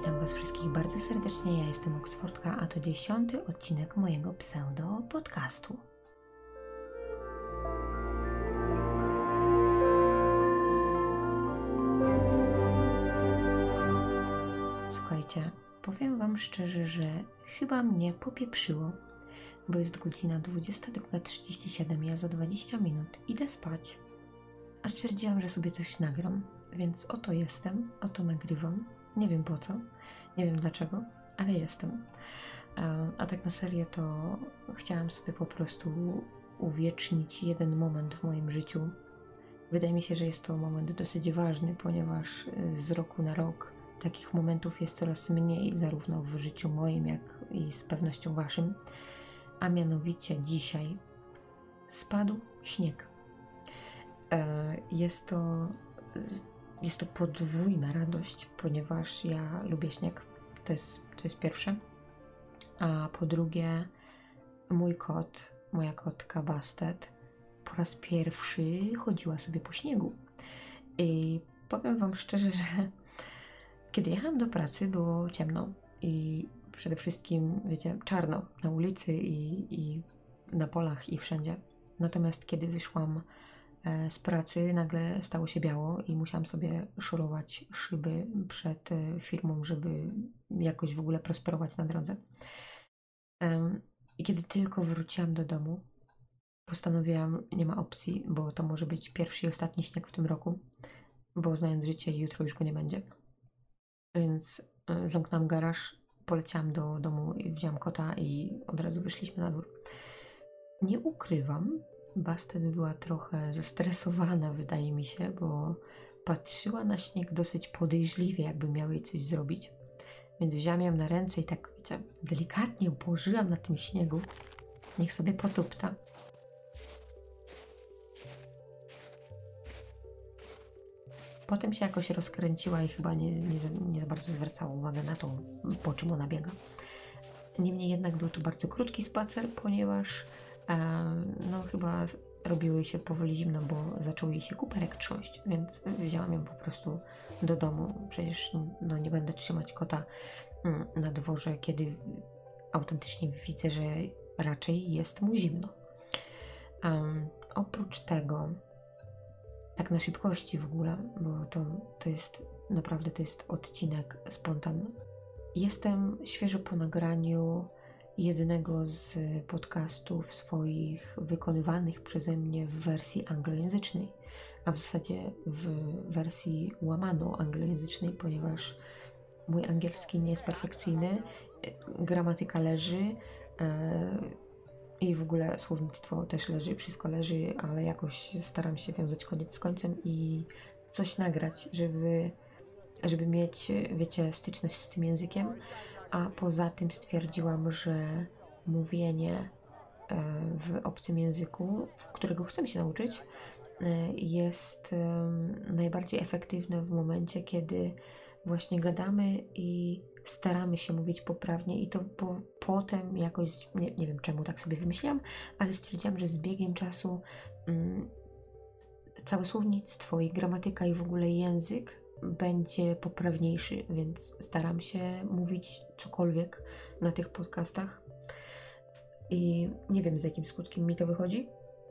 Witam Was wszystkich bardzo serdecznie. Ja jestem Oksfordka, a to dziesiąty odcinek mojego pseudo podcastu. Słuchajcie, powiem Wam szczerze, że chyba mnie popieprzyło, bo jest godzina 22.37, ja za 20 minut idę spać, a stwierdziłam, że sobie coś nagram, więc oto jestem, oto nagrywam nie wiem po co, nie wiem dlaczego, ale jestem. A tak na serio to chciałam sobie po prostu uwiecznić jeden moment w moim życiu. Wydaje mi się, że jest to moment dosyć ważny, ponieważ y, z roku na rok takich momentów jest coraz mniej, zarówno w życiu moim, jak i z pewnością waszym. A mianowicie dzisiaj spadł śnieg. E, jest to jest to podwójna radość, ponieważ ja lubię śnieg. To jest, to jest pierwsze. A po drugie, mój kot, moja kotka Bastet, po raz pierwszy chodziła sobie po śniegu. I powiem Wam szczerze, że kiedy jechałam do pracy, było ciemno i przede wszystkim, wiecie, czarno na ulicy i, i na polach i wszędzie. Natomiast kiedy wyszłam z pracy nagle stało się biało i musiałam sobie szorować szyby przed e, firmą, żeby jakoś w ogóle prosperować na drodze. I kiedy tylko wróciłam do domu, postanowiłam, nie ma opcji, bo to może być pierwszy i ostatni śnieg w tym roku, bo znając życie, jutro już go nie będzie. Więc e, zamknęłam garaż, poleciałam do domu wziąłam kota i od razu wyszliśmy na dwór. Nie ukrywam, Bastet była trochę zestresowana, wydaje mi się, bo patrzyła na śnieg dosyć podejrzliwie, jakby miał jej coś zrobić. Więc wziąłem ją na ręce i tak, wiecie, delikatnie położyłam na tym śniegu. Niech sobie potupta. Potem się jakoś rozkręciła i chyba nie, nie, nie za bardzo zwracała uwagę na to, po czym ona biega. Niemniej jednak był to bardzo krótki spacer, ponieważ no chyba robiły się powoli zimno, bo zaczął jej się kuperek trząść, więc wzięłam ją po prostu do domu. Przecież no, nie będę trzymać kota mm, na dworze, kiedy autentycznie widzę, że raczej jest mu zimno. Um, oprócz tego, tak na szybkości w ogóle, bo to, to jest naprawdę to jest odcinek spontan. Jestem świeżo po nagraniu jednego z podcastów swoich wykonywanych przeze mnie w wersji anglojęzycznej, a w zasadzie w wersji łamano anglojęzycznej, ponieważ mój angielski nie jest perfekcyjny, gramatyka leży e, i w ogóle słownictwo też leży, wszystko leży, ale jakoś staram się wiązać koniec z końcem i coś nagrać, żeby, żeby mieć, wiecie, styczność z tym językiem a poza tym stwierdziłam, że mówienie e, w obcym języku, którego chcę się nauczyć, e, jest najbardziej efektywne w momencie, kiedy właśnie gadamy i staramy się mówić poprawnie i to po, potem jakoś, nie, nie, wiem czemu tak sobie wymyśliłam, ale stwierdziłam, że z biegiem czasu mm, całe słownictwo i gramatyka i w ogóle język będzie poprawniejszy, więc staram się mówić cokolwiek na tych podcastach. I nie wiem z jakim skutkiem mi to wychodzi.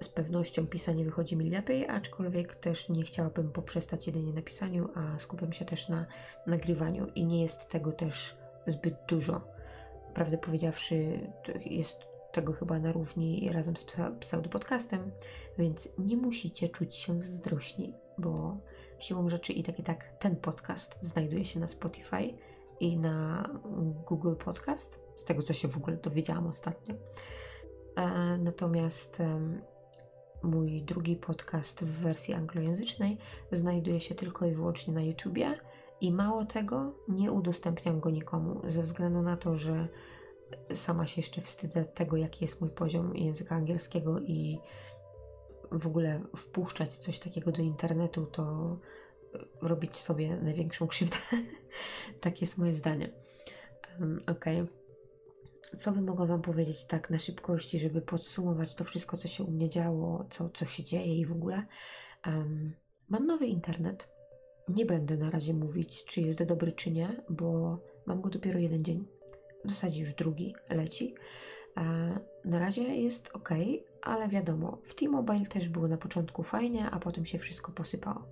Z pewnością pisanie wychodzi mi lepiej, aczkolwiek też nie chciałabym poprzestać jedynie na pisaniu, a skupiam się też na nagrywaniu i nie jest tego też zbyt dużo. Prawdę powiedziawszy, jest tego chyba na równi razem z pseudopodcastem, więc nie musicie czuć się zazdrośni, bo siłą rzeczy i tak i tak ten podcast znajduje się na Spotify i na Google Podcast, z tego co się w ogóle dowiedziałam ostatnio. E, natomiast mój drugi podcast w wersji anglojęzycznej znajduje się tylko i wyłącznie na YouTubie i mało tego, nie udostępniam go nikomu ze względu na to, że sama się jeszcze wstydzę tego, jaki jest mój poziom języka angielskiego i w ogóle wpuszczać coś takiego do internetu, to robić sobie największą krzywdę. tak jest moje zdanie. Um, ok. Co bym mogła Wam powiedzieć tak na szybkości, żeby podsumować to wszystko, co się u mnie działo, co, co się dzieje i w ogóle? Um, mam nowy internet, nie będę na razie mówić, czy jest dobry, czy nie, bo mam go dopiero jeden dzień. W zasadzie już drugi leci. E, na razie jest ok, ale wiadomo, w T-Mobile też było na początku fajnie, a potem się wszystko posypało.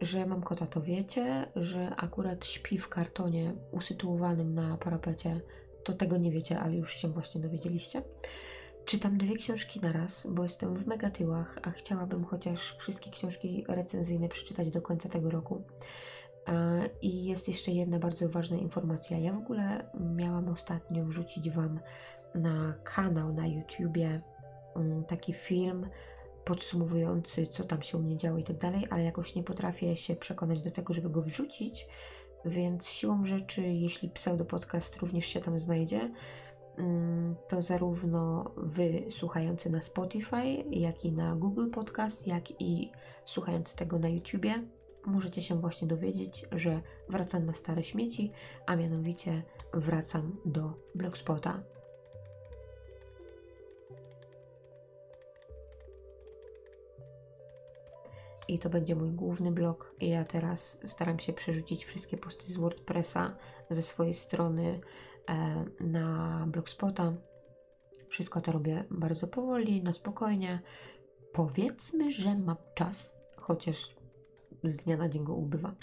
Że mam kota, to wiecie, że akurat śpi w kartonie usytuowanym na parapecie, to tego nie wiecie, ale już się właśnie dowiedzieliście. Czytam dwie książki na raz, bo jestem w mega tyłach, a chciałabym chociaż wszystkie książki recenzyjne przeczytać do końca tego roku. I jest jeszcze jedna bardzo ważna informacja. Ja w ogóle miałam ostatnio wrzucić Wam na kanał na YouTubie mm, taki film podsumowujący, co tam się u mnie działo i tak dalej, ale jakoś nie potrafię się przekonać do tego, żeby go wrzucić, więc siłą rzeczy, jeśli pseudopodcast również się tam znajdzie, mm, to zarówno wy słuchający na Spotify, jak i na Google Podcast, jak i słuchając tego na YouTubie, możecie się właśnie dowiedzieć, że wracam na stare śmieci, a mianowicie wracam do Blogspota. I to będzie mój główny blog. Ja teraz staram się przerzucić wszystkie posty z WordPressa ze swojej strony e, na Blogspota. Wszystko to robię bardzo powoli, na spokojnie. Powiedzmy, że mam czas, chociaż z dnia na dzień go ubywa.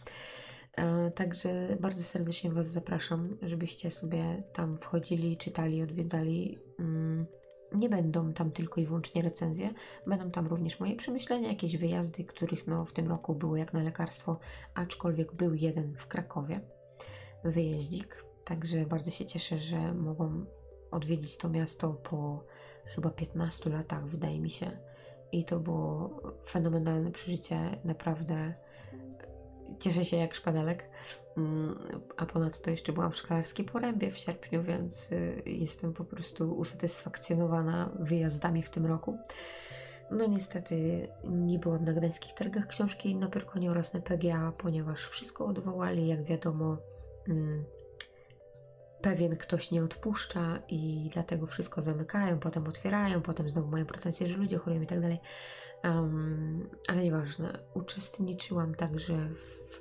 E, także bardzo serdecznie Was zapraszam, żebyście sobie tam wchodzili, czytali, odwiedzali. Nie będą tam tylko i wyłącznie recenzje, będą tam również moje przemyślenia, jakieś wyjazdy, których no, w tym roku było jak na lekarstwo, aczkolwiek był jeden w Krakowie, wyjeździk. Także bardzo się cieszę, że mogłam odwiedzić to miasto po chyba 15 latach, wydaje mi się. I to było fenomenalne przeżycie, naprawdę cieszę się jak szpadelek. Mm, a ponadto jeszcze byłam w szklarskiej porębie w sierpniu, więc y, jestem po prostu usatysfakcjonowana wyjazdami w tym roku. No niestety nie byłam na gdańskich targach książki na Pyrkonie oraz na PGA, ponieważ wszystko odwołali, jak wiadomo. Mm, pewien ktoś nie odpuszcza i dlatego wszystko zamykają, potem otwierają, potem znowu mają pretensje, że ludzie chorują i tak dalej. Um, ale nieważne, uczestniczyłam także w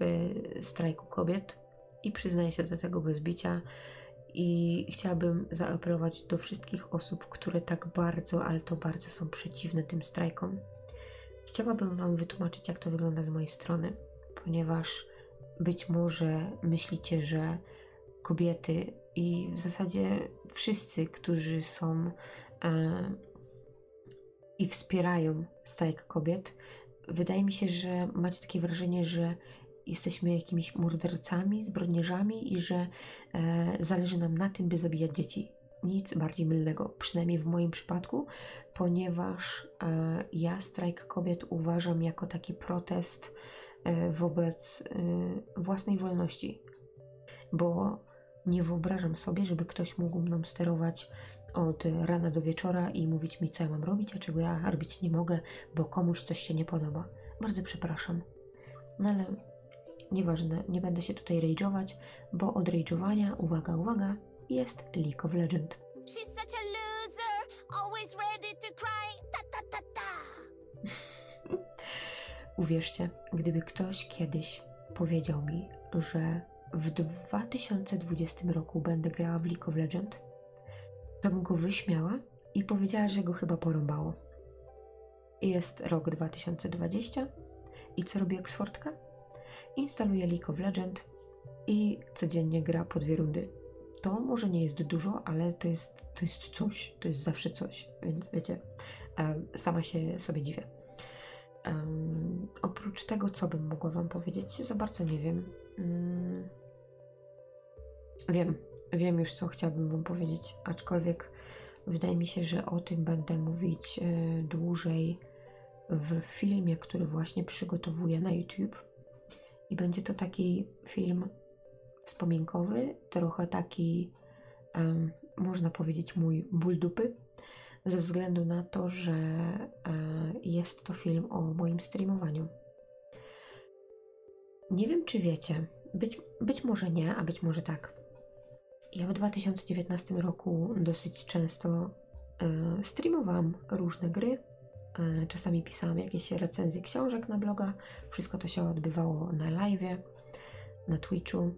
strajku kobiet i przyznaję się do tego bez bicia. I chciałabym zaapelować do wszystkich osób, które tak bardzo, ale to bardzo są przeciwne tym strajkom. Chciałabym Wam wytłumaczyć, jak to wygląda z mojej strony, ponieważ być może myślicie, że kobiety i w zasadzie wszyscy, którzy są e, i wspierają strajk kobiet, wydaje mi się, że macie takie wrażenie, że jesteśmy jakimiś mordercami, zbrodniarzami i że e, zależy nam na tym, by zabijać dzieci. Nic bardziej mylnego, przynajmniej w moim przypadku, ponieważ e, ja strajk kobiet uważam jako taki protest e, wobec e, własnej wolności. Bo nie wyobrażam sobie, żeby ktoś mógł mną sterować od rana do wieczora i mówić mi, co ja mam robić, a czego ja robić nie mogę, bo komuś coś się nie podoba. Bardzo przepraszam. No ale nieważne, nie będę się tutaj rage'ować, bo od rage'owania, uwaga, uwaga, jest League of Legends. Uwierzcie, gdyby ktoś kiedyś powiedział mi, że w 2020 roku będę grała w League of Legends, to bym go wyśmiała i powiedziała, że go chyba porąbało. Jest rok 2020 i co robi Oxfordka? Instaluje League of Legends i codziennie gra po dwie rundy. To może nie jest dużo, ale to jest, to jest coś, to jest zawsze coś, więc wiecie, sama się sobie dziwię. Um, oprócz tego, co bym mogła Wam powiedzieć, za bardzo nie wiem. Um, wiem, wiem już, co chciałabym Wam powiedzieć, aczkolwiek wydaje mi się, że o tym będę mówić y, dłużej w filmie, który właśnie przygotowuję na YouTube. I będzie to taki film wspominkowy, trochę taki, um, można powiedzieć, mój ból dupy, ze względu na to, że e, jest to film o moim streamowaniu. Nie wiem, czy wiecie, być, być może nie, a być może tak. Ja w 2019 roku dosyć często e, streamowałam różne gry, E, czasami pisałam jakieś recenzje książek na bloga. Wszystko to się odbywało na live, na Twitchu.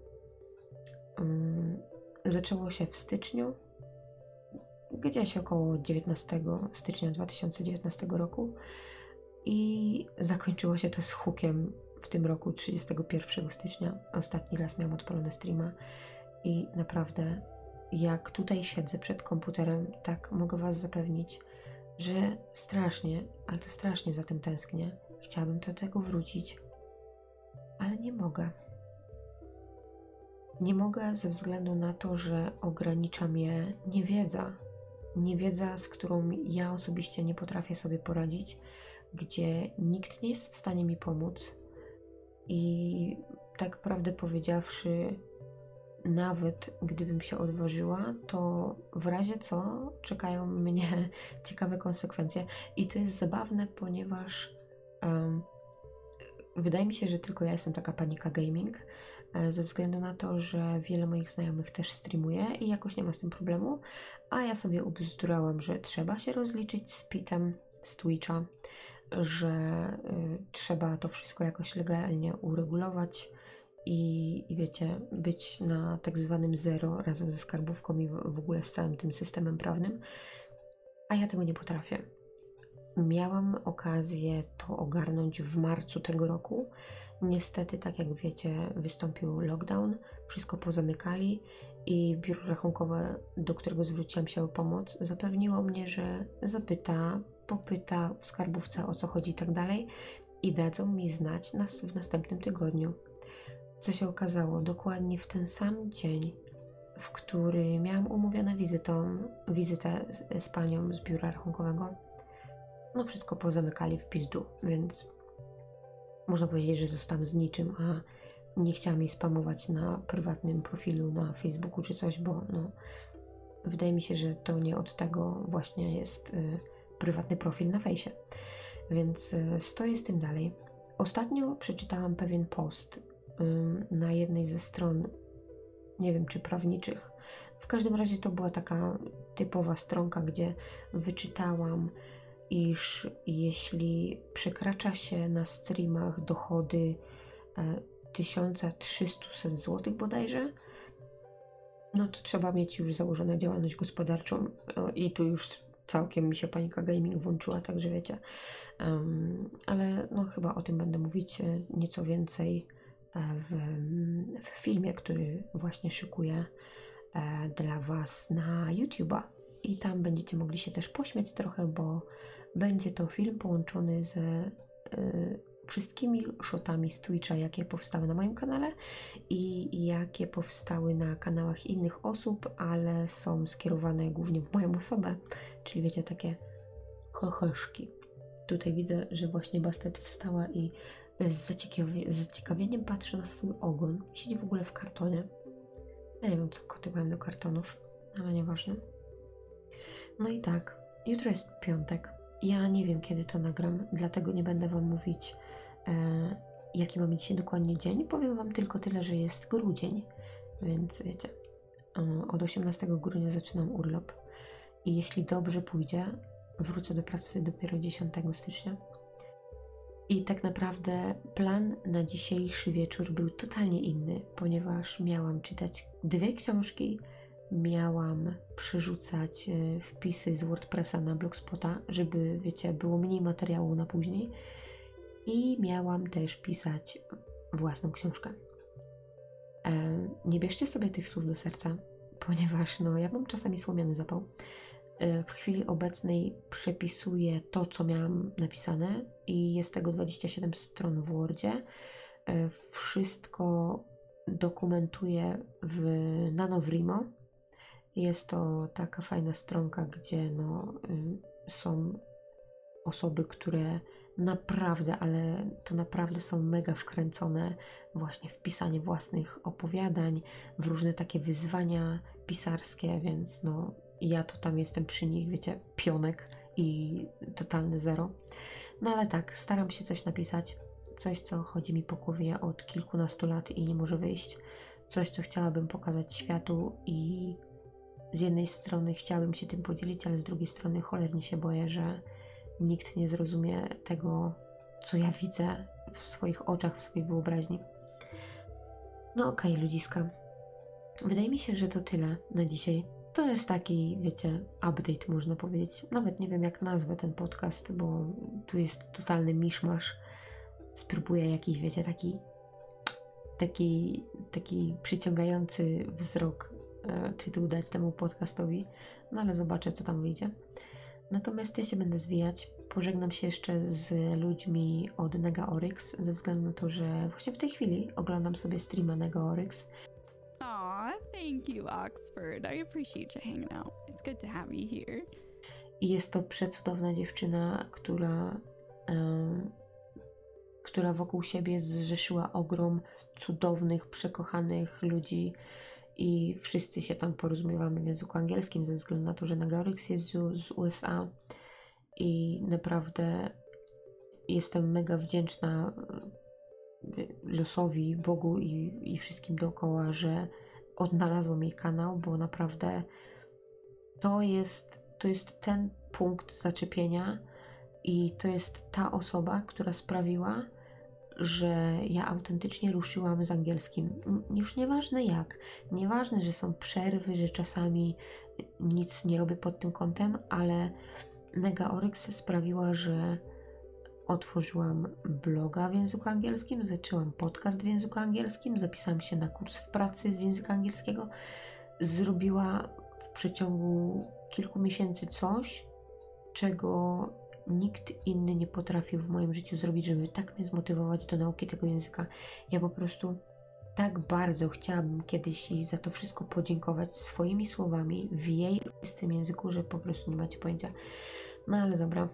Mm, zaczęło się w styczniu, gdzieś około 19 stycznia 2019 roku i zakończyło się to z hukiem w tym roku 31 stycznia. Ostatni raz miałam odpalone streama i naprawdę jak tutaj siedzę przed komputerem, tak mogę Was zapewnić, że strasznie, ale to strasznie za tym tęsknię. Chciałabym do tego wrócić, ale nie mogę. Nie mogę ze względu na to, że ogranicza mnie niewiedza. Niewiedza, z którą ja osobiście nie potrafię sobie poradzić, gdzie nikt nie jest w stanie mi pomóc. I tak prawdę powiedziawszy, nawet gdybym się odważyła, to w razie co czekają mnie ciekawe konsekwencje. I to jest zabawne, ponieważ um, wydaje mi się, że tylko ja jestem taka panika gaming, e, ze względu na to, że wiele moich znajomych też streamuje i jakoś nie ma z tym problemu, a ja sobie ubzdurałam, że trzeba się rozliczyć z pitem z Twitcha, że y, trzeba to wszystko jakoś legalnie uregulować i, i wiecie, być na tak zwanym zero razem ze skarbówką i w, ogóle z całym tym systemem prawnym, a ja tego nie potrafię. Miałam okazję to ogarnąć w marcu tego roku. Niestety, tak jak wiecie, wystąpił lockdown, wszystko pozamykali i biuro rachunkowe, do którego zwróciłam się o pomoc, zapewniło mnie, że zapyta, popyta w skarbówce o co chodzi i tak dalej i dadzą mi znać nas w następnym tygodniu. Co się okazało, dokładnie w ten sam dzień, w który miałam umówione wizytą, wizytę z, panią z biura rachunkowego, no wszystko pozamykali w pizdu, więc można powiedzieć, że zostałam z niczym, a nie chciałam jej spamować na prywatnym profilu na Facebooku czy coś, bo no, wydaje mi się, że to nie od tego właśnie jest y, prywatny profil na fejsie. Więc y, stoję z tym dalej. Ostatnio przeczytałam pewien post na jednej ze stron, nie wiem czy prawniczych. W każdym razie to była taka typowa stronka, gdzie wyczytałam, iż jeśli przekracza się na streamach dochody 1300 e, zł bodajże, no to trzeba mieć już założoną działalność gospodarczą i tu już całkiem mi się panika gaming włączyła, także wiecie. Um, ale no chyba o tym będę mówić e, nieco więcej w, w filmie, który właśnie szykuję e, dla Was na YouTube'a. I tam będziecie mogli się też pośmiać trochę, bo będzie to film połączony e, wszystkimi shotami z Twitcha, jakie powstały na moim kanale i jakie powstały na kanałach innych osób, ale są skierowane głównie w moją osobę, czyli wiecie, takie chochoszki. Tutaj widzę, że właśnie Bastet wstała i z, z zaciekawieniem patrzy na swój ogon. Siedzi w ogóle w kartonie. Ja nie wiem, co koty mają do kartonów, ale nieważne. No i tak, jutro jest piątek. Ja nie wiem, kiedy to nagram, dlatego nie będę Wam mówić, jaki mamy dzisiaj dokładnie dzień. Powiem Wam tylko tyle, że jest grudzień, więc wiecie, e, od 18 grudnia zaczynam urlop. I jeśli dobrze pójdzie, wrócę do pracy dopiero 10 stycznia. I tak naprawdę plan na dzisiejszy wieczór był totalnie inny, ponieważ miałam czytać dwie książki, miałam przerzucać e, wpisy z WordPressa na Blogspota, żeby, wiecie, było mniej materiału na później. I miałam też pisać własną książkę. E, nie bierzcie sobie tych słów do serca, ponieważ no, ja mam czasami słomiany zapał. E, w chwili obecnej przepisuję to, co miałam napisane i jest tego 27 stron w Wordzie. E, wszystko dokumentuję w NanoWrimo. Jest to taka fajna stronka, gdzie no, y, są osoby, które naprawdę, ale to naprawdę są mega wkręcone właśnie w pisanie własnych opowiadań, w różne takie wyzwania pisarskie, więc no ja to tam jestem przy nich, wiecie, pionek i totalny zero. No ale tak, staram się coś napisać, coś, co chodzi mi po głowie od kilkunastu lat i nie może wyjść. Coś, co chciałabym pokazać światu i z jednej strony chciałabym się tym podzielić, ale z drugiej strony cholernie się boję, że nikt nie zrozumie tego, co ja widzę w swoich oczach, w swojej wyobraźni. No okej, okay, ludziska. Wydaje mi się, że to tyle na dzisiaj. To jest taki, wiecie, update można powiedzieć. Nawet nie wiem jak nazwę ten podcast, bo tu jest totalny miszmasz. Spróbuję jakiś, wiecie, taki taki, taki przyciągający wzrok e, tytuł dać temu podcastowi, no ale zobaczę, co tam wyjdzie. Natomiast ja się będę zwijać. Pożegnam się jeszcze z ludźmi od Nega Oryx, ze względu na to, że właśnie w tej chwili oglądam sobie streama Nega Oryx. Aw, thank you, Oxford. I appreciate you hanging out. It's good to have you here. I jest to przecudowna dziewczyna, która, um, która wokół siebie zrzeszyła ogrom cudownych, przekochanych ludzi i wszyscy się tam porozumiewamy w języku angielskim ze względu na to, że Nagaryx jest z, z USA i naprawdę jestem mega wdzięczna e, losowi, Bogu i, i wszystkim dookoła, że odnalazłam jej kanał, bo naprawdę to jest, to jest ten punkt zaczepienia i to jest ta osoba, która sprawiła, że ja autentycznie ruszyłam z angielskim. Już nieważne jak, nieważne, że są przerwy, że czasami nic nie robię pod tym kątem, ale Mega Oryx sprawiła, że otworzyłam bloga w języku angielskim, zaczęłam podcast w języku angielskim, zapisałam się na kurs w pracy z języka angielskiego. Zrobiła w przeciągu kilku miesięcy coś, czego nikt inny nie potrafił w moim życiu zrobić, żeby tak mnie zmotywować do nauki tego języka. Ja po prostu tak bardzo chciałabym kiedyś jej za to wszystko podziękować swoimi słowami w jej tym języku, że po prostu nie macie pojęcia. No ale dobra.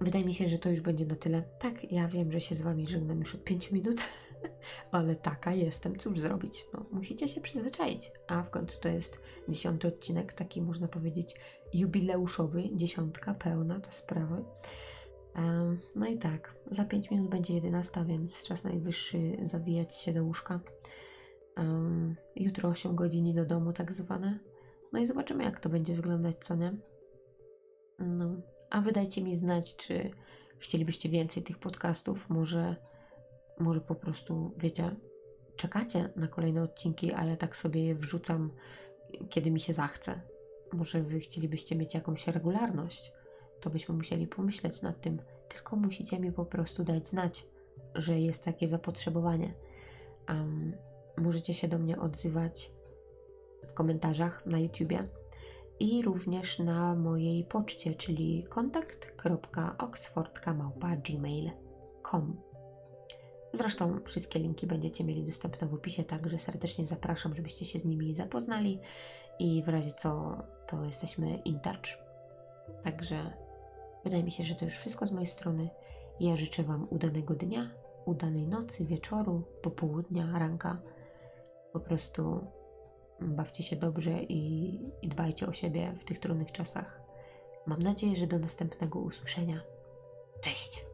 Wydaje mi się, że to już będzie na tyle. Tak, ja wiem, że się z Wami żegnam już od 5 minut, ale taka jestem. Cóż zrobić? No, musicie się przyzwyczaić. A w końcu to jest dziesiąty odcinek, taki można powiedzieć jubileuszowy, dziesiątka pełna ta sprawa. No i tak, za 5 minut będzie 11, więc czas najwyższy zawijać się do łóżka. Jutro 8 godzin do domu, tak zwane. No i zobaczymy, jak to będzie wyglądać, co nie? No, a wydajcie mi znać, czy chcielibyście więcej tych podcastów. Może, może po prostu, wiecie, czekacie na kolejne odcinki, a ja tak sobie je wrzucam, kiedy mi się zachce. Może wy chcielibyście mieć jakąś regularność, to byśmy musieli pomyśleć nad tym. Tylko musicie mi po prostu dać znać, że jest takie zapotrzebowanie. Um, możecie się do mnie odzywać w komentarzach na YouTubie i również na mojej poczcie, czyli kontakt.oxfordkamałpa.gmail.com Zresztą wszystkie linki będziecie mieli dostępne w opisie, także serdecznie zapraszam, żebyście się z nimi zapoznali i w razie co, to jesteśmy in touch. Także wydaje mi się, że to już wszystko z mojej strony. Ja życzę Wam udanego dnia, udanej nocy, wieczoru, popołudnia, ranka. Po prostu bawcie się dobrze i, i dbajcie o siebie w tych trudnych czasach. Mam nadzieję, że do następnego usłyszenia. Cześć!